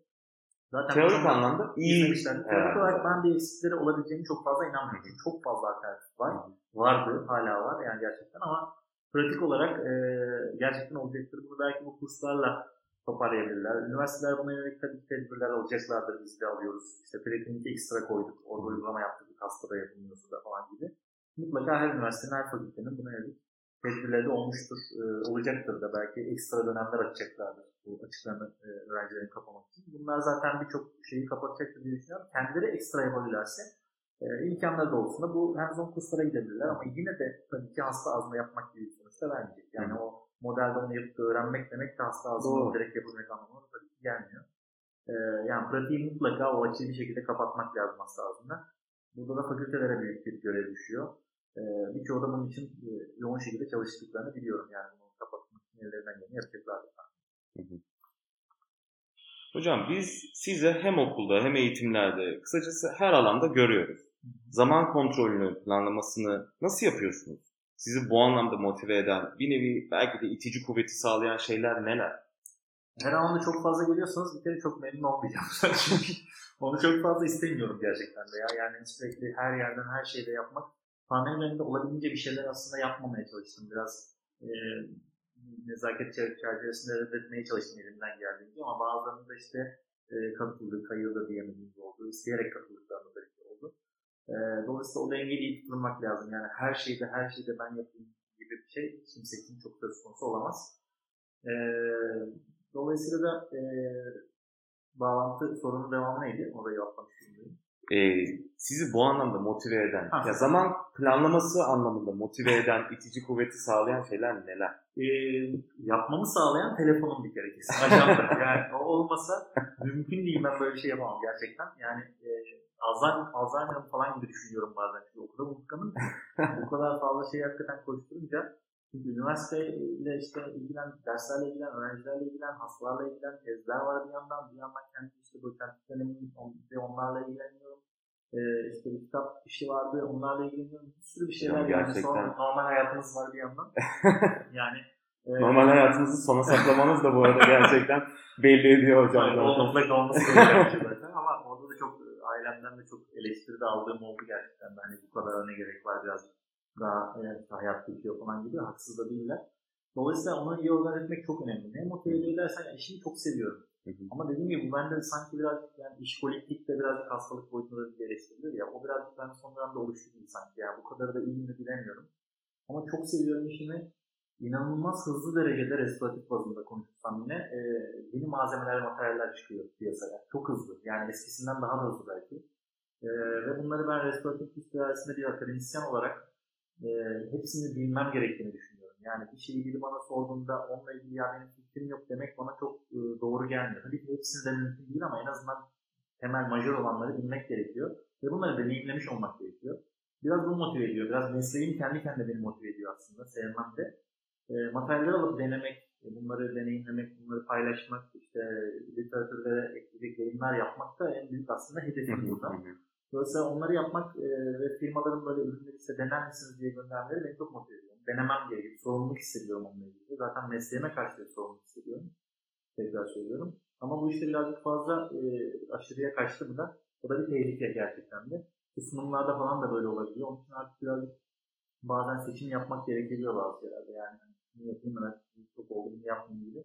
Zaten Teorik anlamda iyi. Teorik olarak ben de eksikleri olabileceğini çok fazla inanmıyorum. Çok fazla alternatif var. Vardı, hala var yani gerçekten ama pratik olarak e, gerçekten olacaktır. Bunu belki bu kurslarla toparlayabilirler. Üniversiteler buna yönelik tabii ki tedbirler alacaklardır. Biz de alıyoruz. İşte preklinikte ekstra koyduk. Orada uygulama yaptık. Hastada yapılmıyorsa da falan gibi. Mutlaka her üniversitenin, her fakültenin buna yönelik tedbirleri de olmuştur. E, olacaktır da belki ekstra dönemler açacaklardır. Bu açıklarını e, öğrencilerin kapamak için. Bunlar zaten birçok şeyi kapatacaktır diye düşünüyorum. Kendileri ekstra yapabilirlerse e, imkanları doğrultusunda bu hands-on kurslara gidebilirler ama yine de tabii ki hasta azma yapmak gibi sonuçta vermeyecek. Yani Hı. o modelde onu yapıp öğrenmek demek de hasta azma direkt yapabilmek anlamına tabii ki gelmiyor. E, yani pratiği mutlaka o açıyı bir şekilde kapatmak lazım hasta ağzında. Burada da fakültelere büyük bir görev düşüyor. E, birçoğu da bunun için e, yoğun şekilde çalıştıklarını biliyorum. Yani bunu kapatmak için ellerinden geleni yapacaklardır. Hocam biz sizi hem okulda hem eğitimlerde kısacası her alanda görüyoruz. Zaman kontrolünü, planlamasını nasıl yapıyorsunuz? Sizi bu anlamda motive eden, bir nevi belki de itici kuvveti sağlayan şeyler neler? Her anlamda çok fazla geliyorsanız bir kere çok memnun olmayacağım. Çünkü onu çok fazla istemiyorum gerçekten de ya. Yani sürekli her yerden her şeyde yapmak. Pandemi döneminde olabildiğince bir şeyler aslında yapmamaya çalıştım. Biraz e, nezaket çer- çerçevesinde reddetmeye çalıştım elimden geldiğince. Ama bazılarında işte e, katıldı, kayıldı diyemediğimiz oldu. İsteyerek katıldıklarında da. E, dolayısıyla o dengeyi iyi tutturmak lazım. Yani her şeyde her şeyde ben yapayım gibi bir şey kimse için çok söz konusu olamaz. E, dolayısıyla da e, bağlantı sorunun devamı neydi? Orayı yapmak istiyorum. Ee, sizi bu anlamda motive eden, Ha. ya zaman planlaması anlamında motive eden, itici kuvveti sağlayan şeyler neler? E, yapmamı sağlayan telefonum bir kere kesin. Ajanda. yani o olmasa mümkün değil ben böyle bir şey yapamam gerçekten. Yani e, Alzheimer, Alzheimer falan gibi düşünüyorum bazen. Çünkü o kadar unutkanım bu kadar fazla şey hakikaten koşturunca çünkü üniversiteyle işte ilgilen, derslerle ilgilen, öğrencilerle ilgilen, hastalarla ilgilen, tezler var bir yandan. Bir yandan kendi işte doçentlik dönemim, on- onlarla ilgileniyorum. Ee, işte bir kitap işi vardı, onlarla ilgileniyorum. Bir sürü bir şeyler yani. gerçekten. Sonra normal hayatınız var bir yandan. yani e, Normal hayatınızı sona saklamanız da bu arada gerçekten belli ediyor hocam. Zaten. o mutlaka olması gereken bir şey zaten ama orada da çok e, ailemden de çok eleştiri de aldığım oldu gerçekten. Hani bu kadar ne gerek var biraz daha e, hayat bitiyor falan gibi haksız da değiller. Dolayısıyla onu iyi organize etmek çok önemli. Ne motive ediyor dersen yani işimi çok seviyorum. Hı hı. Ama dediğim gibi bu bende sanki birazcık yani işkoliklik de birazcık hastalık boyutunda da bir eleştirilir ya. O birazcık bende son dönemde oluştu gibi sanki. Yani bu kadar da iyi mi bilemiyorum. Ama çok seviyorum işimi. İnanılmaz hızlı derecede restoratif bazında konuşsam yine e, yeni malzemeler, materyaller çıkıyor piyasaya. Çok hızlı. Yani eskisinden daha da hızlı belki. E, ve bunları ben restoratif psikolojisinde bir akademisyen olarak e, hepsini bilmem gerektiğini düşünüyorum. Yani bir şeyi biri bana sorduğunda onunla ilgili ya benim fikrim yok demek bana çok e, doğru gelmiyor. Tabii ki hepsini de mümkün değil ama en azından temel majör olanları bilmek gerekiyor. Ve bunları deneyimlemiş olmak gerekiyor. Biraz bunu motive ediyor. Biraz mesleğim kendi kendine beni motive ediyor aslında. Sevmem de. E, materyaller alıp denemek, bunları deneyimlemek, bunları paylaşmak, işte literatürde ekleyecek yayınlar yapmak da en büyük aslında hedefim burada. Dolayısıyla onları yapmak e, ve firmaların böyle ürünleri işte dener misiniz diye göndermeleri beni çok motive ediyor. Denemem gerekiyor. Sorumluluk hissediyorum onunla ilgili. Zaten mesleğime karşı bir sorumluluk hissediyorum. Tekrar söylüyorum. Ama bu işte birazcık fazla e, aşırıya kaçtı mı da o da bir tehlike gerçekten de. Sunumlarda falan da böyle olabiliyor. Onun için artık birazcık bazen seçim yapmak gerekebiliyor bazı şeylerde. Yani bunu yapayım mı, çok oldu, bunu yapmayayım gibi.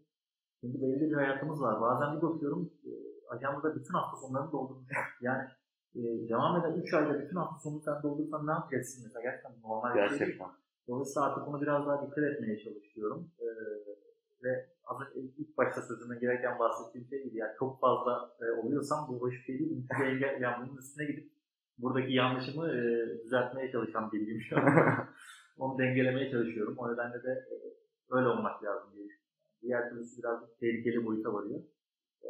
Çünkü belli bir hayatımız var. Bazen bir bakıyorum, e, ajanda bütün hafta sonlarını doldurmuş. Yani e, devam eden 3 ayda bütün hafta sonu sen doldursan ne yapacaksın mesela? Gerçekten normal bir şey değil. Dolayısıyla artık bunu biraz daha dikkat etmeye çalışıyorum. E, ve az önce ilk başta sözüme girerken bahsettiğim şey gibi yani çok fazla e, oluyorsam bu hoş şey değil. Engel, yani bunun üstüne gidip buradaki yanlışımı e, düzeltmeye çalışan biriyim şu an. Onu dengelemeye çalışıyorum. O nedenle de e, öyle olmak lazım diye Diğer türlüsü biraz tehlikeli boyuta varıyor. E,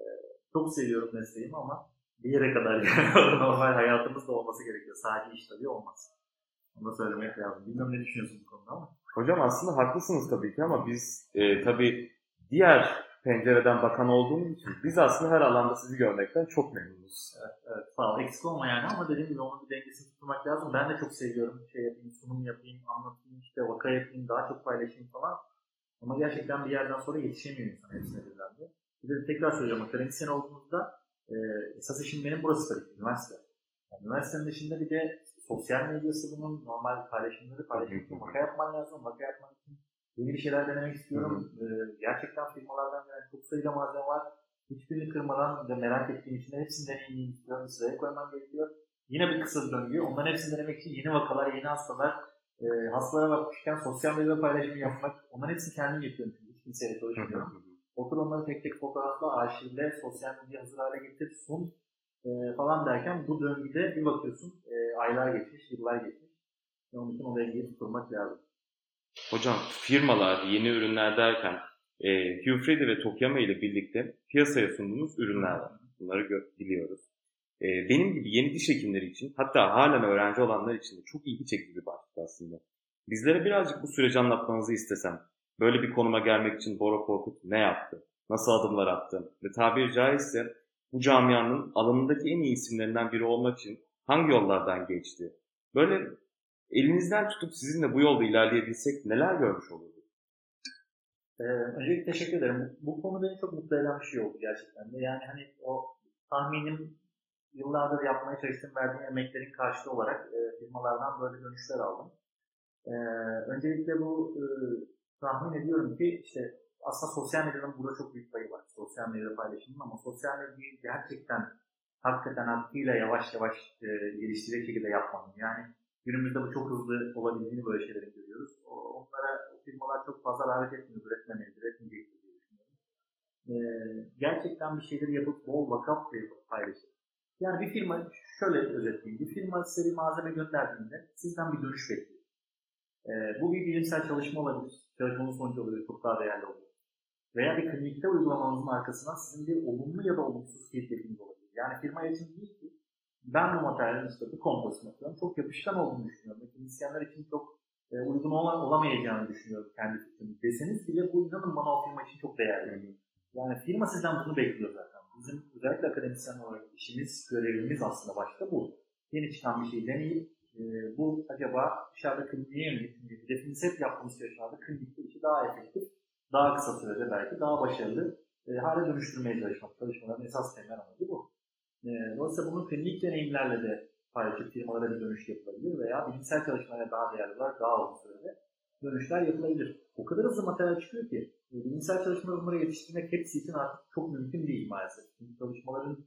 çok seviyorum mesleğimi ama bir yere kadar yani normal hayatımızda olması gerekiyor. Sadece iş tabii olmaz. Onu da söylemek lazım. Bilmiyorum ne düşünüyorsun bu konuda ama. Hocam aslında haklısınız tabii ki ama biz e, tabii diğer pencereden bakan olduğumuz için biz aslında her alanda sizi görmekten çok memnunuz. Evet, evet sağ ol. Eksik olma yani ama dediğim gibi onun bir dengesini tutmak lazım. Ben de çok seviyorum. Şey yapayım, sunum yapayım, anlatayım, işte vaka yapayım, daha çok paylaşayım falan. Ama gerçekten bir yerden sonra yetişemiyor insan hepsine birden de. Bir de tekrar söylüyorum, akademisyen olduğunuzda e, esas işim benim burası tabii üniversite. Yani üniversitenin dışında bir de sosyal medyası bunun normal paylaşımları paylaşmak için vaka yapman lazım. Vaka yapman için yeni bir şeyler denemek istiyorum. Ee, gerçekten firmalardan gelen çok sayıda malzeme var. Hiçbirini kırmadan ve merak ettiğim için hepsini deneyimleyeyim istiyorum. Sıraya koymam gerekiyor. Yine bir kısa döngü. Onların hepsini denemek için yeni vakalar, yeni hastalar, e, hastalara bakmışken sosyal medya paylaşımı yapmak. Onların hepsini kendim yapıyorum. Hiç kimseyle çalışmıyorum. Otur onları tek tek fotoğrafla, arşivle, sosyal medya hazır hale getir, sun e, falan derken bu döngüde bir bakıyorsun e, aylar geçmiş, yıllar geçmiş. Ve onun için o dengeyi tutturmak lazım. Hocam firmalar, yeni ürünler derken e, Hugh Freedy ve Tokiyama ile birlikte piyasaya sunduğunuz ürünler var. Bunları biliyoruz. E, benim gibi yeni diş hekimleri için hatta halen öğrenci olanlar için de çok ilgi çekici bir başlık aslında. Bizlere birazcık bu süreci anlatmanızı istesem. Böyle bir konuma gelmek için Bora Korkut ne yaptı? Nasıl adımlar attı? Ve tabiri caizse bu camianın alanındaki en iyi isimlerinden biri olmak için hangi yollardan geçti? Böyle elinizden tutup sizinle bu yolda ilerleyebilsek neler görmüş olurduk? Ee, öncelikle teşekkür ederim. Bu konu beni çok mutlu eden bir şey oldu gerçekten de. Yani hani o tahminim yıllardır yapmaya çalıştığım verdiğim emeklerin karşılığı olarak e, firmalardan böyle dönüşler aldım. E, öncelikle bu e, tahmin ediyorum ki işte aslında sosyal medyanın burada çok büyük payı var. Sosyal medya paylaşımının ama sosyal medyayı gerçekten hakikaten hakkıyla yavaş yavaş e, geliştirecek şekilde yapmanın. Yani günümüzde bu çok hızlı olabildiğini böyle şeyleri görüyoruz. O, onlara o firmalar çok fazla davet etmiyor, üretmemelidir, üretmeyecektir diye düşünüyorum. E, gerçekten bir şeyleri yapıp bol vakaf paylaşır. Yani bir firma, şöyle özetleyeyim, bir firma size bir malzeme gönderdiğinde sizden bir dönüş bekliyor. E, bu bir bilimsel çalışma olabilir, çalışmanın sonucu olabilir, çok daha değerli olur veya bir klinikte uygulamanızın arkasından sizin bir olumlu ya da olumsuz feedbackiniz olabilir. Yani firma için değil ki ben bu materyalin işte bu kompozisyon yapıyorum. Çok yapışkan olduğunu düşünüyorum. Klinisyenler için çok e, uygun ol- olamayacağını düşünüyorum kendi fikrimi. Deseniz bile bu inanın bana o firma için çok değerli. Yani firma sizden bunu bekliyor zaten. Özellikle akademisyen olarak işimiz, görevimiz aslında başta bu. Yeni çıkan bir şeyi deneyip e, bu acaba dışarıda kliniğe yönelik, hedefimiz hep yaptığımız çalışmalarda klinikte işi daha efektif daha kısa sürede belki daha başarılı e, hale dönüştürmeye çalışmak. Çalışmaların esas temel amacı bu. E, dolayısıyla bunun klinik deneyimlerle de paylaşıp firmalara bir dönüş yapılabilir veya bilimsel çalışmalara daha değerli olarak daha uzun sürede dönüşler yapılabilir. O kadar hızlı materyal çıkıyor ki bilimsel çalışmaları bunlara yetiştirmek hepsi için artık çok mümkün değil maalesef. Çünkü çalışmaların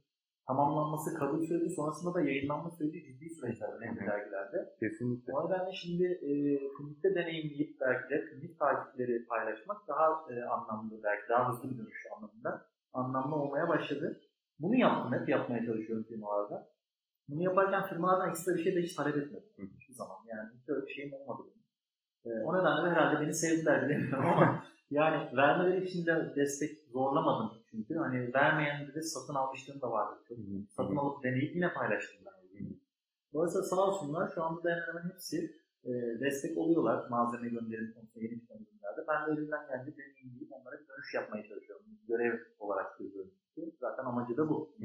tamamlanması, kabul süreci sonrasında da yayınlanma süreci ciddi süreçler önemli dergilerde. Kesinlikle. O nedenle şimdi e, klinikte deneyimleyip belki de klinik takipleri paylaşmak daha e, anlamlı, belki daha hızlı bir dönüş anlamında anlamlı olmaya başladı. Bunu yaptım, hep yapmaya çalışıyorum firmalarda. Bunu yaparken firmalardan ekstra bir şey de hiç talep etmedim hiçbir zaman. Yani hiç öyle bir şeyim olmadı benim. E, o nedenle de herhalde beni sevdiler bilemiyorum ama yani vermeleri için de destek zorlamadım çünkü. Hani vermeyenleri de satın almışlığım da vardı. Çok. Satın alıp deneyip yine paylaştım ben. Dolayısıyla sağ olsunlar şu anda da hemen hemen hepsi e, destek oluyorlar malzeme gönderim konusunda yeni çıkan ürünlerde. Ben de elimden geldiği deneyimleyip onlara bir dönüş yapmaya çalışıyorum. Görev olarak görüyorum. Zaten amacı da bu.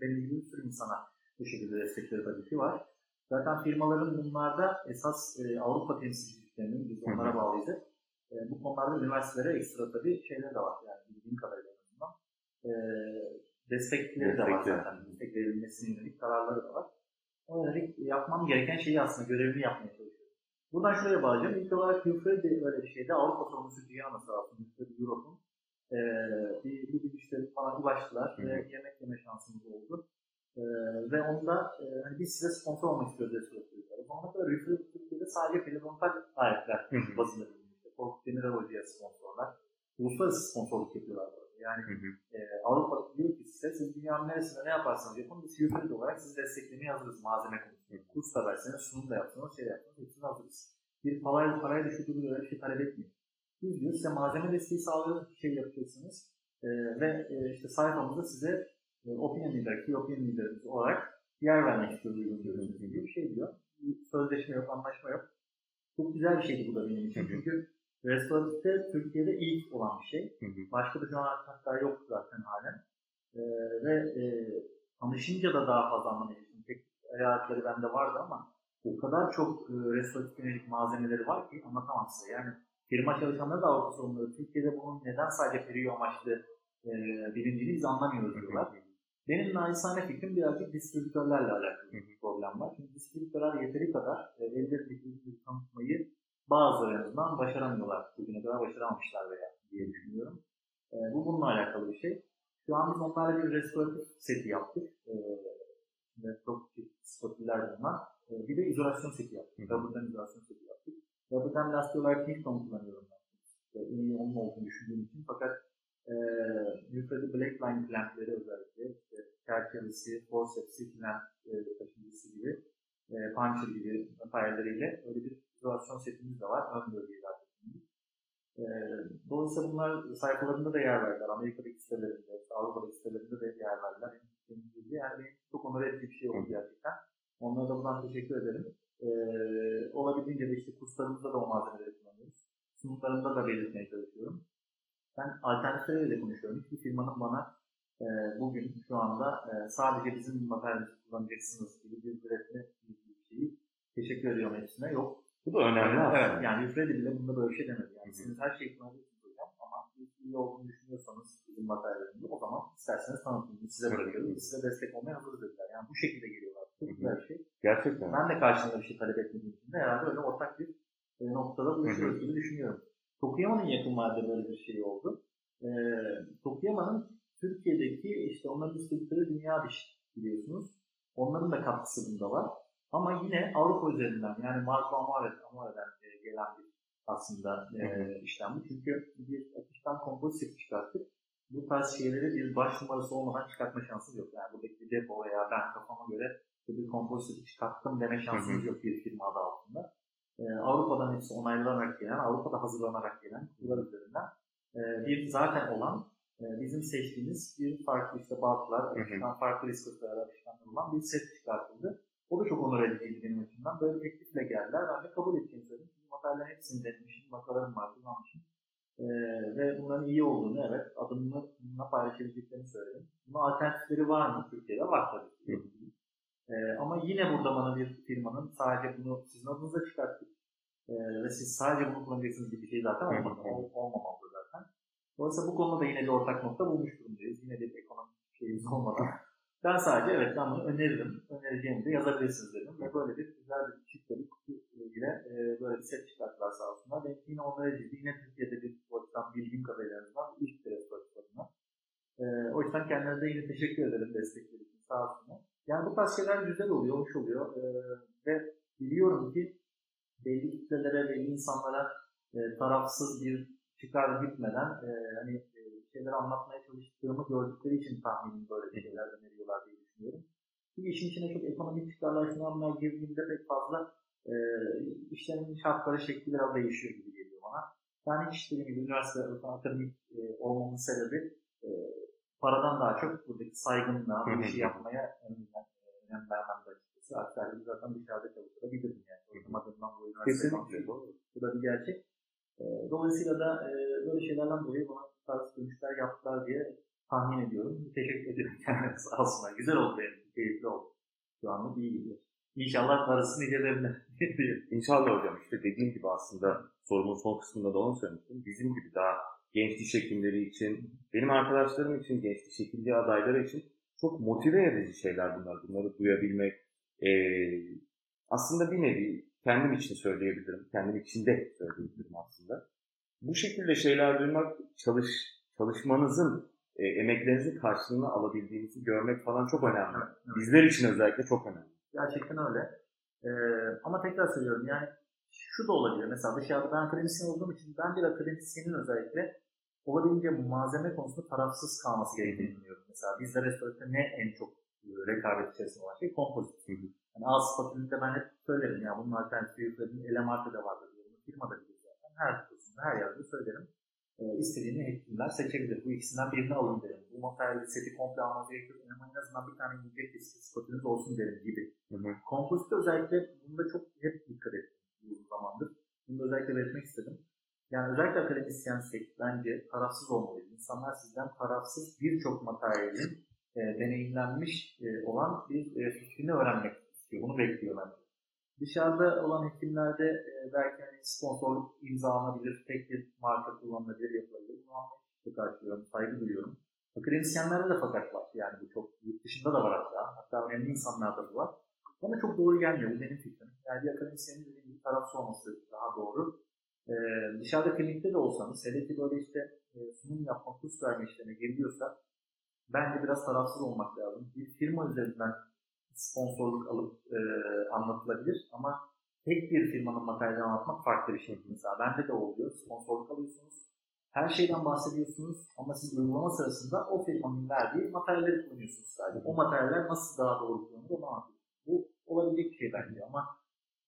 Benim gibi bir sürü insana bu şekilde destekleri tabii ki var. Zaten firmaların bunlarda esas e, Avrupa temsilciliklerinin biz onlara bağlıyız. E, bu konularda üniversitelere ekstra tabii şeyler de var. Yani bildiğim kadarıyla en azından. E, destekleri de var zaten. Destek verilmesine yönelik kararları da var. O yönelik yapmam gereken şeyi aslında görevimi yapmaya çalışıyorum. Buradan şuraya bağlayacağım. İlk olarak Hufre de böyle bir şeyde Avrupa sorumlusu Cihan'a sağ olsun. Hufre Europe'un e, bir, bir, bir işte bana ulaştılar ve yemek yeme şansımız oldu. E, ve onda e, hani biz size sponsor olmak istiyoruz Restoratörlükler. O zamana kadar Hufre Türkiye'de sadece periodontal aletler basında bulunmuştu. Korkut Demirel Hoca'ya sponsorlar. Uluslararası sponsorluk yapıyorlar. Böyle. Yani Hı hı. e, Avrupa diyor ki size siz dünyanın neresinde ne yaparsanız yapın biz Hubrid olarak sizi desteklemeye hazırız malzeme konusunda. Kurs da verseniz, sunum da yapsanız, şey yapsanız hepsini hazırız. Bir parayla, parayla gibi böyle bir şey talep etmiyor. Biz diyor size malzeme desteği sağlıyoruz, bir şey yapacaksınız. E, ve e, işte sayfamızda size opinion leader, key opinion leader'ımız olarak yer vermek istiyoruz uygun görüyorsunuz gibi bir şey diyor. Bir sözleşme yok, anlaşma yok. Çok güzel bir şeydi bu da benim için. Çünkü restoratifte Türkiye'de ilk olan bir şey. Hı hı. Başka da şu an hatta yok zaten halen. Ee, ve e, tanışınca da daha fazla anlamıştım. Tek hayatları bende vardı ama o kadar çok e, restoratif yönelik malzemeleri var ki anlatamam size. Yani firma çalışanları da Avrupa sorunları. Türkiye'de bunun neden sadece periyo amaçlı e, bilincini biz anlamıyoruz diyorlar. Benim naçizane fikrim birazcık distribütörlerle alakalı bir problem var. Çünkü distribütörler yeteri kadar e, ellerindeki ürünü tanıtmayı bazıları en azından başaramıyorlar. Bugüne kadar başaramamışlar veya diye düşünüyorum. E, bu bununla alakalı bir şey. Şu an biz onlarla bir restoratif seti yaptık. E, şimdi çok spotiller bunlar. E, bir de izolasyon seti yaptık. Rubber'dan izolasyon seti yaptık. Rubber'dan lastiği olarak Kingston kullanıyorum ben. E, onun olduğunu düşündüğüm için. Fakat e, yukarıda Blackline clampleri özellikle işte çerçevesi, forceps'i, clamp e, taşıyıcısı gibi e, puncher gibi failleriyle öyle bir izolasyon setimiz de var. Ön bölgeyi zaten. E, dolayısıyla bunlar sayfalarında da yer verdiler. Amerika'daki sitelerinde, Avrupa'daki sitelerinde de yer verdiler. Yani çok onur edici bir şey oldu gerçekten. Onlara da buradan teşekkür ederim. E, olabildiğince de işte kurslarımızda da o malzemeleri kullanıyoruz. Sunumlarımda da belirtmeye çalışıyorum. Ben de konuşuyorum. Hiçbir firmanın bana e, bugün şu anda e, sadece bizim materyalimizi kullanacaksınız gibi bir üretme bir şeyi teşekkür ediyorum hepsine. Yok. Bu da önemli aslında. Evet, yani Üfredi bile bunda böyle bir şey demedi. Yani Hı hı. siz her şeyi kullanabilirsiniz hocam ama siz iyi olduğunu düşünüyorsanız bizim materyalimizi o zaman isterseniz tanıtın. Biz size bırakıyoruz. Size destek olmaya hazırız dediler. Yani bu şekilde geliyorlar. Çok güzel bir şey. Gerçekten. Ben de karşılığında bir şey talep etmediğim için de herhalde öyle ortak bir e, noktada buluşuyoruz gibi düşünüyorum. Tokuyama'nın yakın vadede böyle bir şey oldu. E, Tokuyama'nın Türkiye'deki işte onların distribütörü Dünya Diş biliyorsunuz. Onların da katkısı bunda var. Ama yine Avrupa üzerinden yani Marco Amore, Amore'den e, gelen bir aslında e, işlem bu. Çünkü bir akıştan kompozit çıkarttık. Bu tarz şeyleri bir baş numarası olmadan çıkartma şansınız yok. Yani buradaki bir depo veya ben kafama göre bir kompozit çıkarttım deme şansınız Hı hı. yok bir firma adı altında. E, Avrupa'dan hepsi onaylanarak gelen, Avrupa'da hazırlanarak gelen kutular üzerinden e, bir zaten olan e, bizim seçtiğimiz bir farklı işte akışkan, farklı risk olan bir set çıkartıldı. O da çok onur ediciydi benim açımdan. Böyle teklifle geldiler. Ben de kabul edeceğimi söyledim. Çünkü materyallerin hepsini denemişim, vakalarım var, kullanmışım. Ee, ve bunların iyi olduğunu, evet, adımını bununla paylaşabileceklerini söyledim. Bunun alternatifleri var mı Türkiye'de? Var tabii. ki. Ee, ama yine burada bana bir firmanın sadece bunu sizin adınıza çıkarttık ee, ve siz sadece bunu kullanacaksınız gibi bir şey zaten olmadı. Ol, olmamalı zaten. Dolayısıyla bu konuda da yine bir ortak nokta bulmuş durumdayız. Yine bir ekonomik şeyimiz olmadan. Ben sadece evet ben bunu öneririm, önereceğimi de yazabilirsiniz dedim. Ve böyle bir güzel bir çift bir ile e, böyle bir set çıkarttılar sağ olsunlar. Ve yine onlara ciddi, yine Türkiye'de bir açıdan bildiğim kadarıyla ilk bir restoratörüne. E, o yüzden kendilerine yine teşekkür ederim destekleri için sağ olsunlar. Yani bu tarz şeyler güzel oluyor, hoş oluyor. E, ve biliyorum ki belli kitlelere, belli insanlara e, tarafsız bir çıkar gitmeden e, hani e, şeyler anlatmaya çalıştığımı gördükleri için tahminim böyle şeyler. Bir işin içine çok ekonomik çıkarlar, şunlar girdiğinde pek fazla e, işlerin şartları şekli biraz değişiyor gibi geliyor bana. Ben hiç dediğim gibi üniversite akademik e, olmamın sebebi e, paradan daha çok buradaki saygınla bu işi yapmaya önem vermem de açıkçası. Aksarıyla zaten dışarıda çalışabilirim yani. Okumadığımdan bu üniversite Kesinlikle. Bu da bir gerçek. E, dolayısıyla da e, böyle şeylerden dolayı bana bu tarz dönüşler yaptılar diye tahmin ediyorum. Teşekkür ederim. Sağ olsunlar. Güzel oldu benim. Şu anlık iyi gidiyor. İnşallah parası nicelerine diye. İnşallah hocam işte dediğim gibi aslında sorumun son kısmında da onu söylemiştim. Bizim gibi daha genç diş hekimleri için, benim arkadaşlarım için, genç diş hekimliği adayları için çok motive edici şeyler bunlar. Bunları duyabilmek. Ee, aslında bir nevi kendim için söyleyebilirim. Kendim için de söyleyebilirim aslında. Bu şekilde şeyler duymak, çalış çalışmanızın, e, emeklerinizin karşılığını alabildiğinizi görmek falan çok önemli. Evet, evet. Bizler için özellikle çok önemli. Gerçekten öyle. Ee, ama tekrar söylüyorum yani şu da olabilir. Mesela dışarıda ben akademisyen olduğum için ben bir akademisyenin özellikle olabildiğince malzeme konusunda tarafsız kalması gerektiğini düşünüyorum. Mesela bizde restorasyonda ne en çok rekabet içerisinde olan şey kompozit. Yani ağız spatülünde ben hep söylerim ya bunun alternatifi söyledim. Ele marka da vardır diyorum. Firmada bile zaten. Her kutusunda her yerde söylerim. E, istediğini hekimler seçebilir. Bu ikisinden birini alın derim. Bu materyali seti komple almanız gerekiyor. Ama en azından bir tane yiyecek spatülünüz olsun derim gibi. Kompozitte özellikle bunda çok hep dikkat ettim uzun zamandır. Bunu da özellikle belirtmek istedim. Yani özellikle akademisyensek bence tarafsız olmalıyız. İnsanlar sizden tarafsız birçok materyalin e, deneyimlenmiş e, olan bir e, fikrini öğrenmek istiyor. Bunu bekliyor bence. Dışarıda olan hekimlerde e, belki hani sponsorluk imzalanabilir, tek bir marka kullanılabilir, yapılabilir. Bunu anlayışla karşılıyorum, saygı duyuyorum. Akademisyenlerde de fakat var. Yani bu çok yurt dışında da var hatta. Hatta önemli insanlarda da var. Bana çok doğru gelmiyor. Bu benim fikrim. Yani bir akademisyenin dediğim gibi tarafsız olması daha doğru. Ee, dışarıda klinikte de olsanız, hele ki böyle işte e, sunum yapmak, kurs verme işlerine giriliyorsa bence biraz tarafsız olmak lazım. Bir firma üzerinden sponsorluk alıp e, anlatılabilir ama tek bir firmanın materyalini anlatmak farklı bir şey. Mesela bende de oluyor. Sponsorluk alıyorsunuz. Her şeyden bahsediyorsunuz ama siz uygulama sırasında o firmanın verdiği materyalleri kullanıyorsunuz sadece. O materyaller nasıl daha doğru kullanılır onu anlatıyorsunuz. Bu olabilecek bir şey bence ama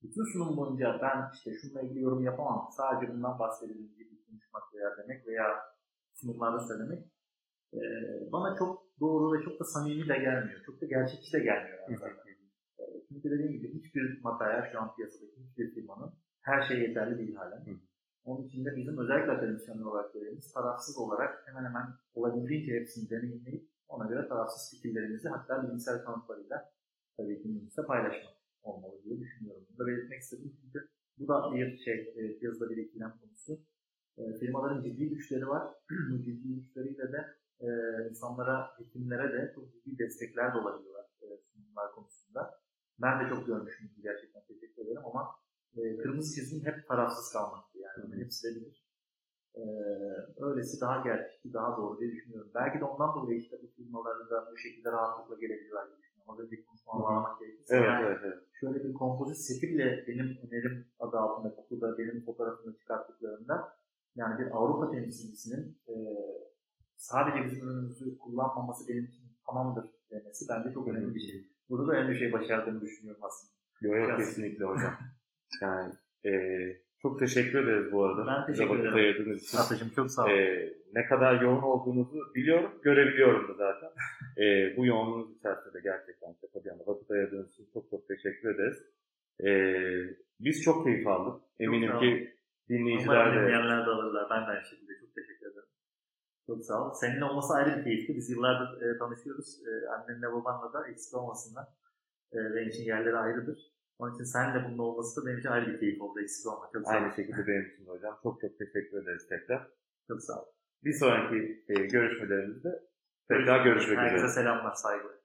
bütün sunum boyunca ben işte şununla ilgili yorum yapamam. Sadece bundan bahsedelim gibi konuşmak veya demek veya sunumlarda söylemek e, bana çok doğru ve çok da samimi de gelmiyor. Çok da gerçekçi de gelmiyor. Yani zaten. E, çünkü dediğim gibi hiçbir materyal şu an piyasadaki hiçbir firmanın her şey yeterli değil halen. Onun için de bizim özellikle akademisyenler olarak görevimiz tarafsız olarak hemen hemen olabildiğince hepsini deneyimleyip ona göre tarafsız fikirlerimizi hatta bilimsel kanıtlarıyla tabii ki minibüste paylaşmak olmalı diye düşünüyorum. Bunu da belirtmek istedim çünkü bu da bir şey, e, piyasada bir ikilem konusu. E, firmaların ciddi güçleri var. Bu ciddi güçleriyle de e, insanlara, hekimlere de çok ciddi destekler de olabiliyorlar e, sunumlar konusunda. Ben de çok görmüşüm gerçekten teşekkür ederim ama e, kırmızı çizgim hep tarafsız kalmaktı yani. Hı. Hepsi de bilir. E, öylesi daha gerçekçi, daha doğru diye düşünüyorum. Belki de ondan dolayı işte bu firmaların da bu şekilde rahatlıkla gelebiliyorlar diye düşünüyorum. Az önceki konuşmama bağlamak gerekirse. Evet, yani, evet, evet. şöyle bir kompozit seti bile benim önerim adı altında okulda benim fotoğrafını çıkarttıklarında yani bir Avrupa temsilcisinin e, sadece bizim ürünümüzü kullanmaması benim için tamamdır demesi bence çok önemli bir şey. Burada da önemli bir şey başardığını düşünüyorum aslında. Yok yok kesinlikle hocam. Yani e, çok teşekkür ederiz bu arada. Ben teşekkür ederim. ayırdığınız için. Atacığım çok sağ ol. E, ne kadar yoğun olduğunuzu biliyorum, görebiliyorum da zaten. E, bu yoğunluğunuz içerisinde de gerçekten şaka bir yana vakit ayırdığınız için çok çok teşekkür ederiz. E, biz çok keyif aldık. Eminim sağ ki olun. dinleyiciler de dinleyenler de alırlar. Ben de aynı şekilde çok. Çok sağ ol. Seninle olması ayrı bir keyifti. Biz yıllardır e, tanışıyoruz. E, annenle babanla da eksik olmasınlar. E, benim için yerleri ayrıdır. Onun için seninle bunun olması da benim için ayrı bir keyif oldu. Eksik olma. Çok aynı şekilde benim için de hocam. Çok çok teşekkür ederiz tekrar. Çok sağ ol. Bir sonraki e, görüşmelerimizde tekrar görüşmek üzere. Herkese selamlar, saygılar.